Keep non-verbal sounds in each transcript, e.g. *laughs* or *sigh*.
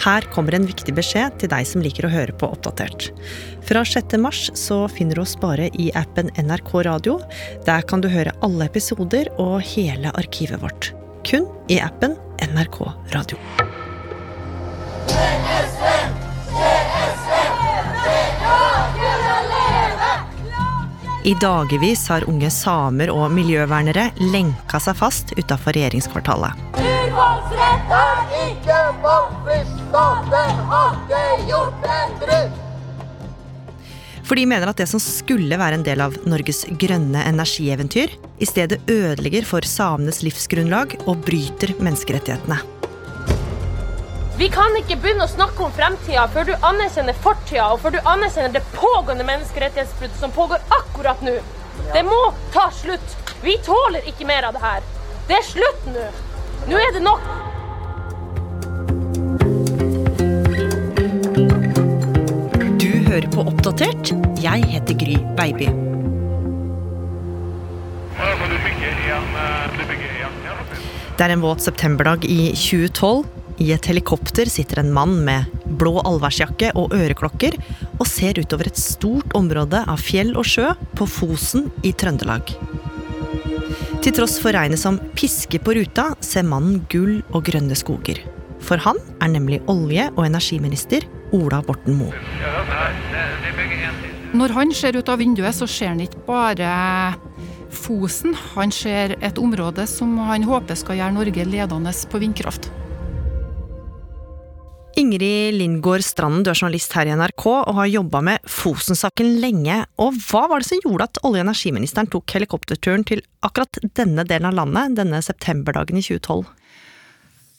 Her kommer en viktig beskjed til deg som liker å høre på Oppdatert. Fra 6. mars så finner du oss bare i appen NRK Radio. Der kan du høre alle episoder og hele arkivet vårt. Kun i appen NRK Radio. I dagevis har unge samer og miljøvernere lenka seg fast utafor regjeringskvartalet. Urfolksrett er ikke valgfritt, staten har ikke gjort en dritt. For de mener at det som skulle være en del av Norges grønne energieventyr, i stedet ødelegger for samenes livsgrunnlag og bryter menneskerettighetene. Vi kan ikke begynne å snakke om fremtida før du anerkjenner fortida, og før du anerkjenner det pågående menneskerettighetsbruddet som pågår akkurat nå. Det må ta slutt. Vi tåler ikke mer av det her. Det er slutt nå. Nå er det nok. Du hører på Oppdatert. Jeg heter Gry Baby. Det er en våt septemberdag i 2012. I et helikopter sitter en mann med blå allværsjakke og øreklokker og ser utover et stort område av fjell og sjø på Fosen i Trøndelag. Til tross for regnet som pisker på ruta, ser mannen gull og grønne skoger. For han er nemlig olje- og energiminister Ola Borten Moe. Når han ser ut av vinduet, så ser han ikke bare Fosen. Han ser et område som han håper skal gjøre Norge ledende på vindkraft. Ingrid Lindgård Stranden, du er journalist her i NRK og har jobba med Fosen-saken lenge. Og hva var det som gjorde at olje- og energiministeren tok helikopterturen til akkurat denne delen av landet denne septemberdagen i 2012?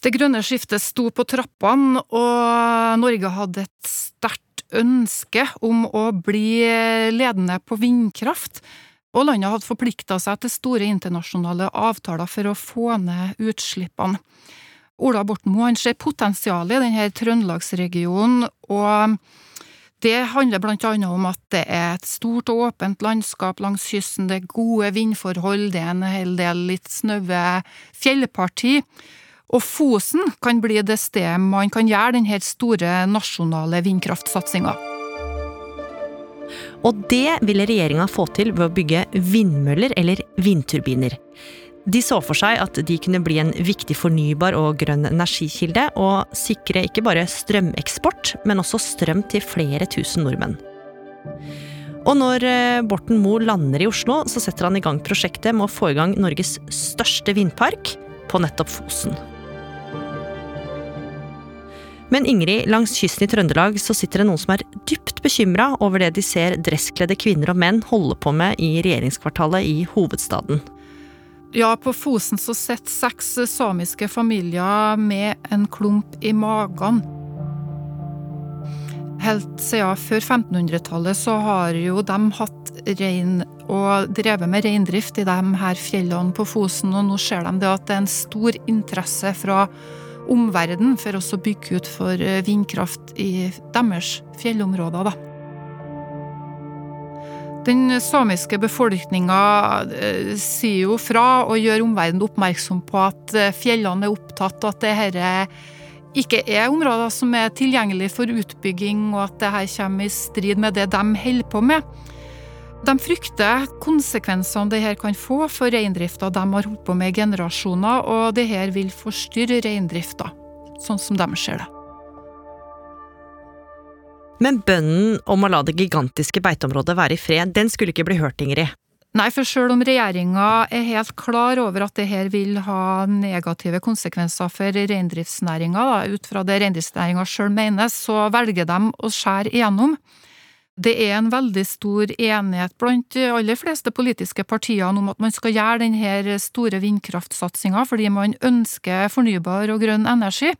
Det grønne skiftet sto på trappene, og Norge hadde et sterkt ønske om å bli ledende på vindkraft. Og landet hadde forplikta seg til store internasjonale avtaler for å få ned utslippene. Ola Borten Moe ser potensialet i denne trøndelagsregionen, og det handler annet om at det er et stort og åpent landskap langs kysten, det er gode vindforhold, det er en hel del litt snaue fjellparti. Og Fosen kan bli det stedet man kan gjøre denne store nasjonale vindkraftsatsinga. Og det ville regjeringa få til ved å bygge vindmøller eller vindturbiner. De så for seg at de kunne bli en viktig fornybar og grønn energikilde, og sikre ikke bare strømeksport, men også strøm til flere tusen nordmenn. Og når Borten Moe lander i Oslo, så setter han i gang prosjektet med å få i gang Norges største vindpark på nettopp Fosen. Men Ingrid, langs kysten i Trøndelag så sitter det noen som er dypt bekymra over det de ser dresskledde kvinner og menn holde på med i regjeringskvartalet i hovedstaden. Ja, på Fosen så sitter seks samiske familier med en klump i magen. Helt siden før 1500-tallet så har jo de hatt rein og drevet med reindrift i de her fjellene på Fosen, og nå ser de det at det er en stor interesse fra omverdenen for å bygge ut for vindkraft i deres fjellområder, da. Den samiske befolkninga sier jo fra og gjør omverdenen oppmerksom på at fjellene er opptatt, og at dette ikke er områder som er tilgjengelige for utbygging, og at dette kommer i strid med det de holder på med. De frykter konsekvensene dette kan få for reindrifta de har holdt på med i generasjoner, og dette vil forstyrre reindrifta, sånn som de ser det. Men bønnen om å la det gigantiske beiteområdet være i fred, den skulle ikke bli hørt, Ingrid. Nei, for selv om regjeringa er helt klar over at det her vil ha negative konsekvenser for reindriftsnæringa, ut fra det reindriftsnæringa sjøl mener, så velger de å skjære igjennom. Det er en veldig stor enighet blant de aller fleste politiske partiene om at man skal gjøre denne store vindkraftsatsinga fordi man ønsker fornybar og grønn energi.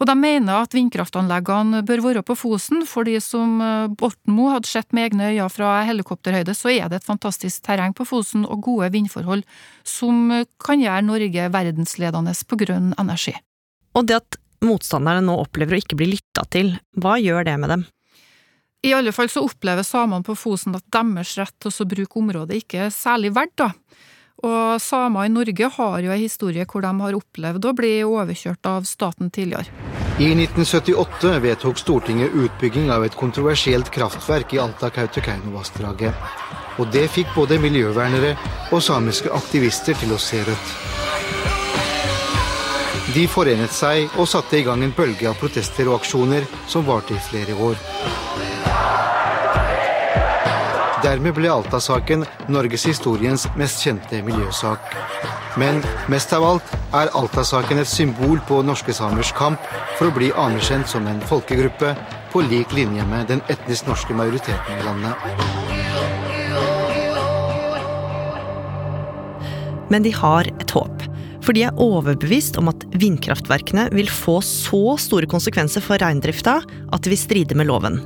Og de mener at vindkraftanleggene bør være på Fosen, fordi som Borten Moe hadde sett med egne øyne fra helikopterhøyde, så er det et fantastisk terreng på Fosen og gode vindforhold som kan gjøre Norge verdensledende på grønn energi. Og det at motstanderne nå opplever å ikke bli lytta til, hva gjør det med dem? I alle fall så opplever samene på Fosen at deres rett til å bruke området ikke er særlig verdt, da. Og samer i Norge har jo en historie hvor de har opplevd å bli overkjørt av staten tidligere. I 1978 vedtok Stortinget utbygging av et kontroversielt kraftverk i Alta-Kautokeino-vassdraget. Og det fikk både miljøvernere og samiske aktivister til å se rødt. De forenet seg og satte i gang en bølge av protester og aksjoner som varte i flere år. Dermed ble Alta-saken norgeshistoriens mest kjente miljøsak. Men mest av alt er Alta-saken et symbol på norske samers kamp for å bli anerkjent som en folkegruppe på lik linje med den etnisk norske majoriteten i landet. Men de har et håp. For de er overbevist om at vindkraftverkene vil få så store konsekvenser for reindrifta at det vil stride med loven.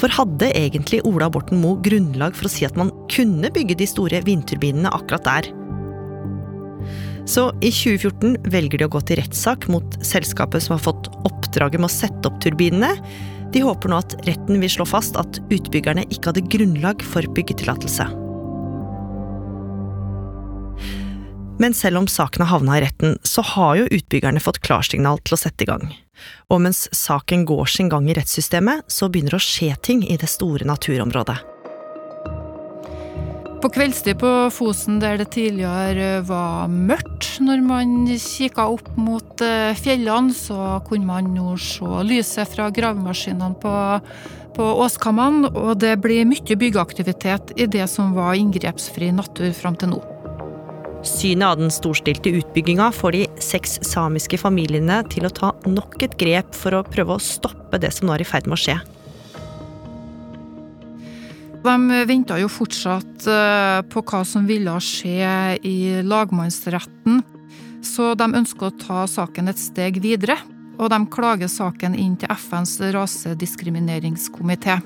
For hadde egentlig Ola Borten Moe grunnlag for å si at man kunne bygge de store vindturbinene akkurat der? Så i 2014 velger de å gå til rettssak mot selskapet som har fått oppdraget med å sette opp turbinene. De håper nå at retten vil slå fast at utbyggerne ikke hadde grunnlag for byggetillatelse. Men selv om saken har havna i retten, så har jo utbyggerne fått klarsignal til å sette i gang. Og mens saken går sin gang i rettssystemet, så begynner det å skje ting i det store naturområdet. På kveldstid på Fosen, der det tidligere var mørkt, når man kikka opp mot eh, fjellene, så kunne man nå se lyset fra gravemaskinene på, på Åskammene, og det blir mye byggeaktivitet i det som var inngrepsfri natur fram til nå. Synet av den storstilte utbygginga får de seks samiske familiene til å ta nok et grep for å prøve å stoppe det som nå er i ferd med å skje. De venta jo fortsatt eh, på hva som ville skje i lagmannsretten, så de ønsker å ta saken et steg videre. Og de klager saken inn til FNs rasediskrimineringskomité.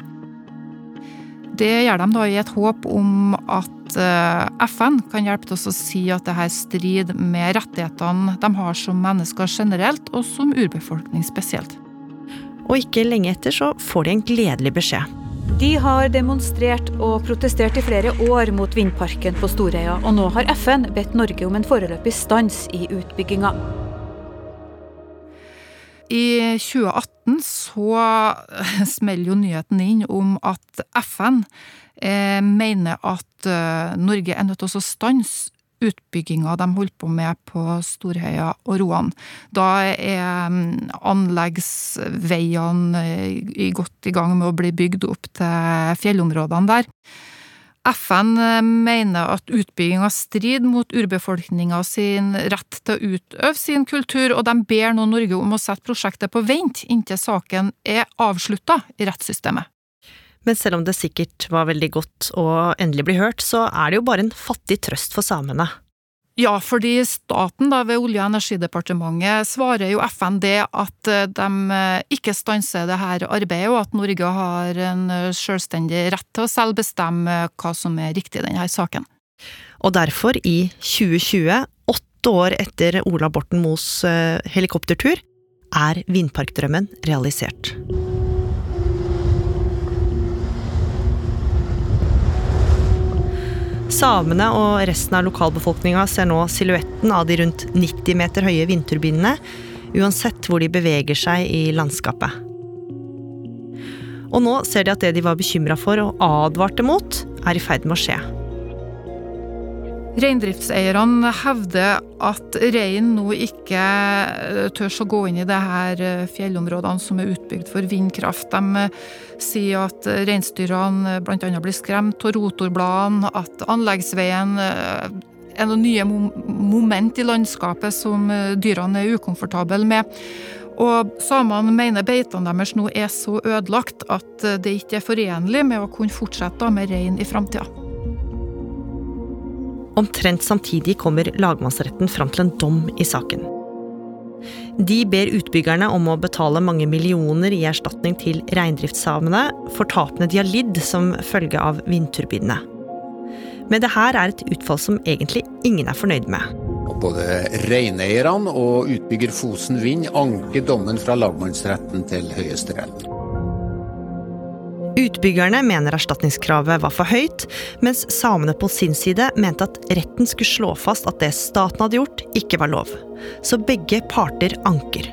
Det gjør de da i et håp om at eh, FN kan hjelpe til å si at dette strider med rettighetene de har som mennesker generelt, og som urbefolkning spesielt. Og ikke lenge etter så får de en gledelig beskjed. De har demonstrert og protestert i flere år mot vindparken på Storøya, og nå har FN bedt Norge om en foreløpig stans i utbygginga. I 2018 så *laughs* smeller jo nyheten inn om at FN eh, mener at eh, Norge er nødt til å stanse utbygginga de holder på med på Storheia og Roan. Da er mm, anleggsveiene eh, godt i gang med å bli bygd opp til fjellområdene der. FN eh, mener at utbygginga strider mot urbefolkninga sin rett til å utøve sin kultur, og de ber nå Norge om å sette prosjektet på vent inntil saken er avslutta i rettssystemet. Men selv om det sikkert var veldig godt å endelig bli hørt, så er det jo bare en fattig trøst for samene. Ja, fordi staten da ved Olje- og energidepartementet svarer jo FN det at eh, de eh, ikke stanser det her arbeidet, og at Norge har en eh, selvstendig rett til å selv bestemme hva som er riktig i denne saken. Og derfor, i 2020, åtte år etter Ola Borten Moes helikoptertur, er vindparkdrømmen realisert. Samene og resten av lokalbefolkninga ser nå silhuetten av de rundt 90 meter høye vindturbinene, uansett hvor de beveger seg i landskapet. Og nå ser de at det de var bekymra for og advarte mot, er i ferd med å skje. Reindriftseierne hevder at reinen nå ikke eh, tør å gå inn i det her eh, fjellområdene som er utbygd for vindkraft. De eh, sier at reinsdyrene bl.a. blir skremt av rotorbladene, at anleggsveien er noen nye moment i landskapet som dyrene er ukomfortable med. Og samene mener beitene deres nå er så ødelagt at det ikke er forenlig med å kunne fortsette med rein i framtida. Omtrent samtidig kommer lagmannsretten fram til en dom i saken. De ber utbyggerne om å betale mange millioner i erstatning til reindriftssamene for tapene de har lidd som følge av vindturbinene. Men det her er et utfall som egentlig ingen er fornøyd med. Både reineierne og utbygger Fosen Vind anker dommen fra lagmannsretten til Høyesterett. Utbyggerne mener erstatningskravet var for høyt, mens samene på sin side mente at retten skulle slå fast at det staten hadde gjort, ikke var lov. Så begge parter anker.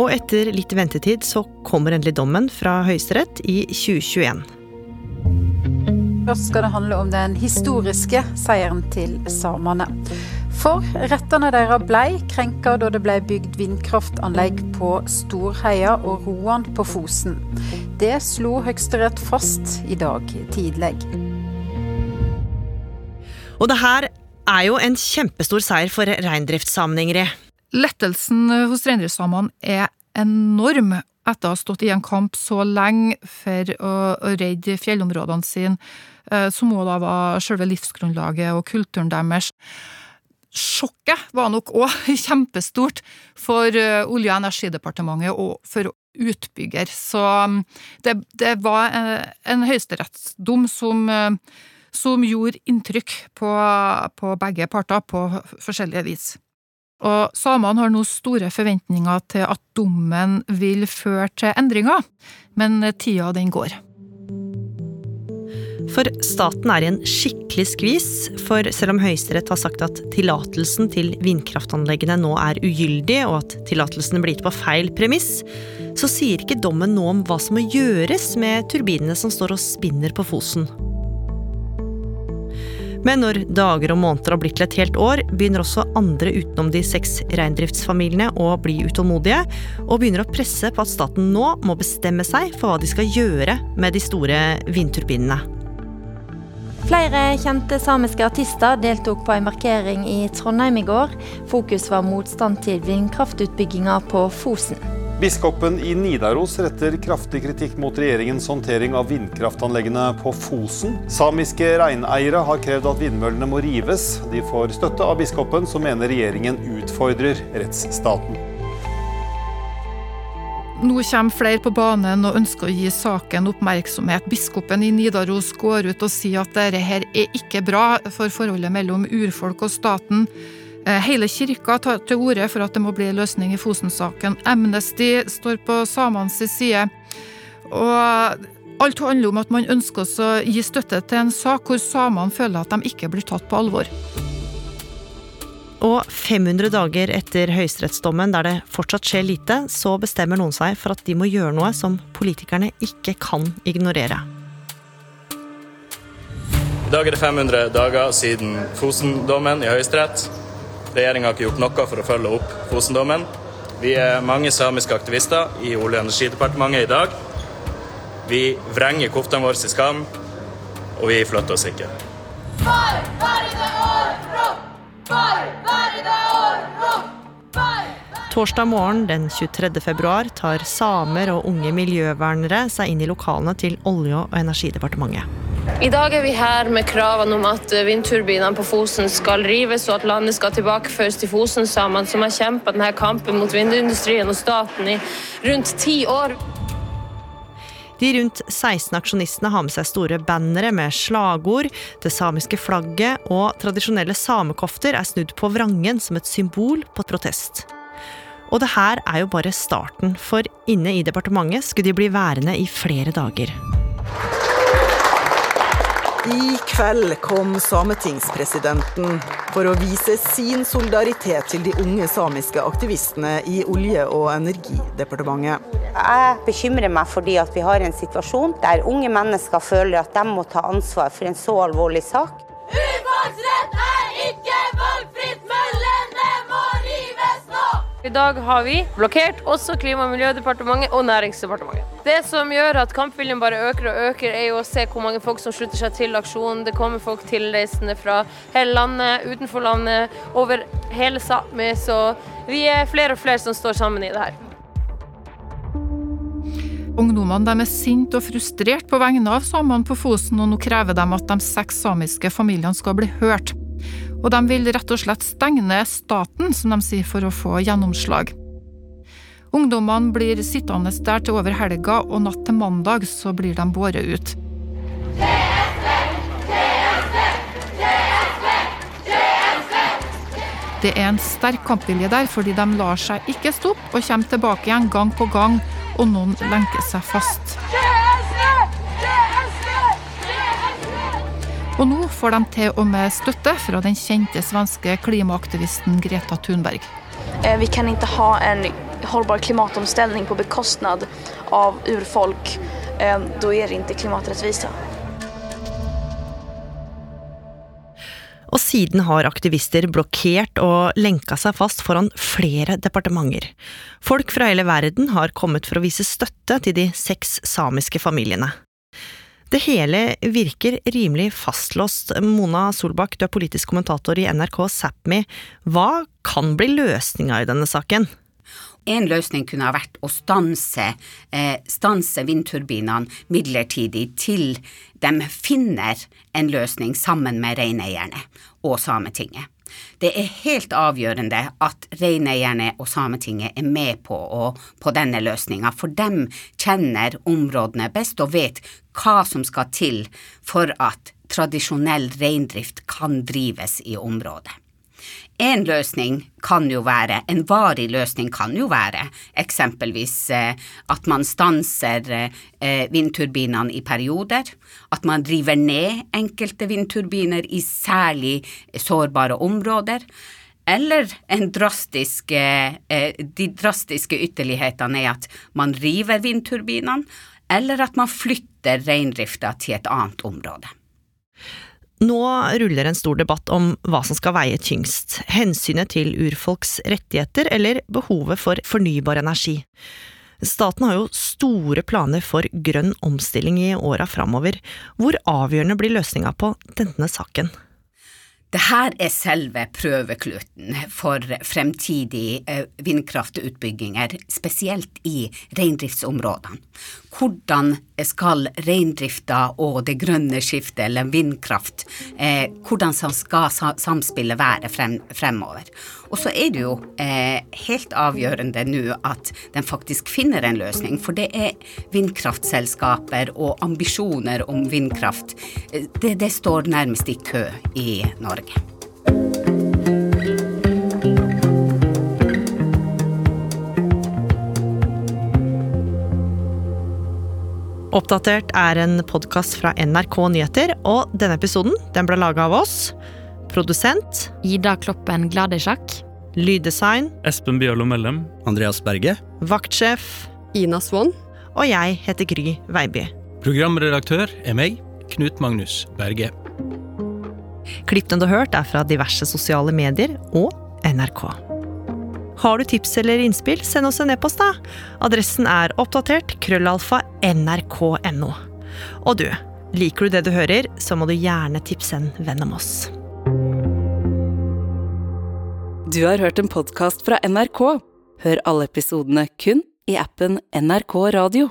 Og etter litt ventetid så kommer endelig dommen fra Høyesterett i 2021. Først skal det handle om den historiske seieren til samene. For rettene deres ble krenka da det ble bygd vindkraftanlegg på Storheia og Roan på Fosen. Det slo Høyesterett fast i dag tidlig. Og det her er jo en kjempestor seier for reindriftssamene, Ingrid. Lettelsen hos reindriftssamene er enorm etter å ha stått i en kamp så lenge for å, å redde fjellområdene sine, eh, som òg da var selve livsgrunnlaget og kulturen deres. Sjokket var nok òg *laughs* kjempestort for eh, Olje- og energidepartementet og for utbygger. Så mm, det, det var en, en høyesterettsdom som, eh, som gjorde inntrykk på, på begge parter på forskjellige vis. Og samene har nå store forventninger til at dommen vil føre til endringer, men tida den går. For staten er i en skikkelig skvis, for selv om Høyesterett har sagt at tillatelsen til vindkraftanleggene nå er ugyldig, og at tillatelsen blir gitt på feil premiss, så sier ikke dommen noe om hva som må gjøres med turbinene som står og spinner på Fosen. Men når dager og måneder har blitt til et helt år, begynner også andre utenom de seks reindriftsfamiliene å bli utålmodige, og begynner å presse på at staten nå må bestemme seg for hva de skal gjøre med de store vindturbinene. Flere kjente samiske artister deltok på en markering i Trondheim i går. Fokus var motstand til vindkraftutbygginga på Fosen. Biskopen i Nidaros retter kraftig kritikk mot regjeringens håndtering av vindkraftanleggene på Fosen. Samiske reineiere har krevd at vindmøllene må rives. De får støtte av biskopen, som mener regjeringen utfordrer rettsstaten. Nå kommer flere på banen og ønsker å gi saken oppmerksomhet. Biskopen i Nidaros går ut og sier at dette her er ikke bra for forholdet mellom urfolk og staten. Eh, hele kirka tar til orde for at det må bli en løsning i Fosen-saken. Amnesty står på samenes side. Og alt handler om at man ønsker å gi støtte til en sak hvor samene føler at de ikke blir tatt på alvor. Og 500 dager etter høyesterettsdommen, der det fortsatt skjer lite, så bestemmer noen seg for at de må gjøre noe som politikerne ikke kan ignorere. I dag er det 500 dager siden Fosen-dommen i Høyesterett. Regjeringa har ikke gjort noe for å følge opp Fosen-dommen. Vi er mange samiske aktivister i Olje- og energidepartementet i dag. Vi vrenger koftene våre i skam, og vi flytter oss ikke. Torsdag morgen den 23. februar tar samer og unge miljøvernere seg inn i lokalene til Olje- og energidepartementet. I dag er vi her med kravene om at vindturbinene på Fosen skal rives, og at landet skal tilbakeføres til Fosen-samene, som har kjempet denne kampen mot vindindustrien og staten i rundt ti år. De rundt 16 aksjonistene har med seg store bannere med slagord, det samiske flagget og tradisjonelle samekofter er snudd på vrangen som et symbol på protest. Og det her er jo bare starten, for inne i departementet skulle de bli værende i flere dager. I kveld kom sametingspresidenten for å vise sin solidaritet til de unge samiske aktivistene i Olje- og energidepartementet. Jeg bekymrer meg fordi vi har en situasjon der unge mennesker føler at de må ta ansvar for en så alvorlig sak. I dag har vi blokkert også Klima- og miljødepartementet og Næringsdepartementet. Det som gjør at kampviljen bare øker og øker, er jo å se hvor mange folk som slutter seg til aksjonen. Det kommer folk tilreisende fra hele landet, utenfor landet, over hele Sápmi. Så vi er flere og flere som står sammen i det her. Ungdommene er sinte og frustrert på vegne av samene på Fosen, og nå krever de at de seks samiske familiene skal bli hørt. Og de vil rett og slett stenge ned staten, som de sier, for å få gjennomslag. Ungdommene blir sittende der til over helga, og natt til mandag så blir de båret ut. Det er en sterk kampvilje der, fordi de lar seg ikke stoppe og kommer tilbake igjen gang på gang, og noen lenker seg fast. Og nå får de til og med støtte fra den kjente svenske klimaaktivisten Greta Thunberg. Eh, Vi kan ikke ha en holdbar klimaomstilling på bekostnad av urfolk, Da er det ikke klimaträttvisa. Og siden har aktivister blokkert og lenka seg fast foran flere departementer. Folk fra hele verden har kommet for å vise støtte til de seks samiske familiene. Det hele virker rimelig fastlåst. Mona Solbakk, du er politisk kommentator i NRK Sápmi. Hva kan bli løsninga i denne saken? En løsning kunne ha vært å stanse, eh, stanse vindturbinene midlertidig til de finner en løsning sammen med reineierne og Sametinget. Det er helt avgjørende at reineierne og Sametinget er med på, å, på denne løsninga, for de kjenner områdene best og vet hva som skal til for at tradisjonell reindrift kan drives i området. En løsning kan jo være, en varig løsning kan jo være eksempelvis eh, at man stanser eh, vindturbinene i perioder, at man driver ned enkelte vindturbiner i særlig sårbare områder, eller en drastisk, eh, de drastiske ytterlighetene er at man river vindturbinene, eller at man flytter reindrifta til et annet område. Nå ruller en stor debatt om hva som skal veie tyngst, hensynet til urfolks rettigheter eller behovet for fornybar energi. Staten har jo store planer for grønn omstilling i åra framover. Hvor avgjørende blir løsninga på denne saken? Det her er selve prøvekluten for fremtidige eh, vindkraftutbygginger, spesielt i reindriftsområdene. Hvordan skal reindrifta og det grønne skiftet, eller vindkraft, eh, hvordan skal samspillet være frem, fremover? Og så er det jo eh, helt avgjørende nå at den faktisk finner en løsning, for det er vindkraftselskaper og ambisjoner om vindkraft. Eh, det, det står nærmest i kø i Norge. Oppdatert er en podkast fra NRK Nyheter, og denne episoden den ble laga av oss. Produsent Ida Kloppen Gladisjak. Lyddesign Espen Bjørlo Mellem. Andreas Berge. Vaktsjef Ina Swann. Og jeg heter Gry Veiby. Programredaktør er meg, Knut Magnus Berge. Klippene du har hørt, er fra diverse sosiale medier og NRK. Har du tips eller innspill, send oss en e-post, da. Adressen er oppdatert krøllalfa nrk.no. Og du, liker du det du hører, så må du gjerne tipse en venn om oss. Du har hørt en podkast fra NRK. Hør alle episodene kun i appen NRK Radio.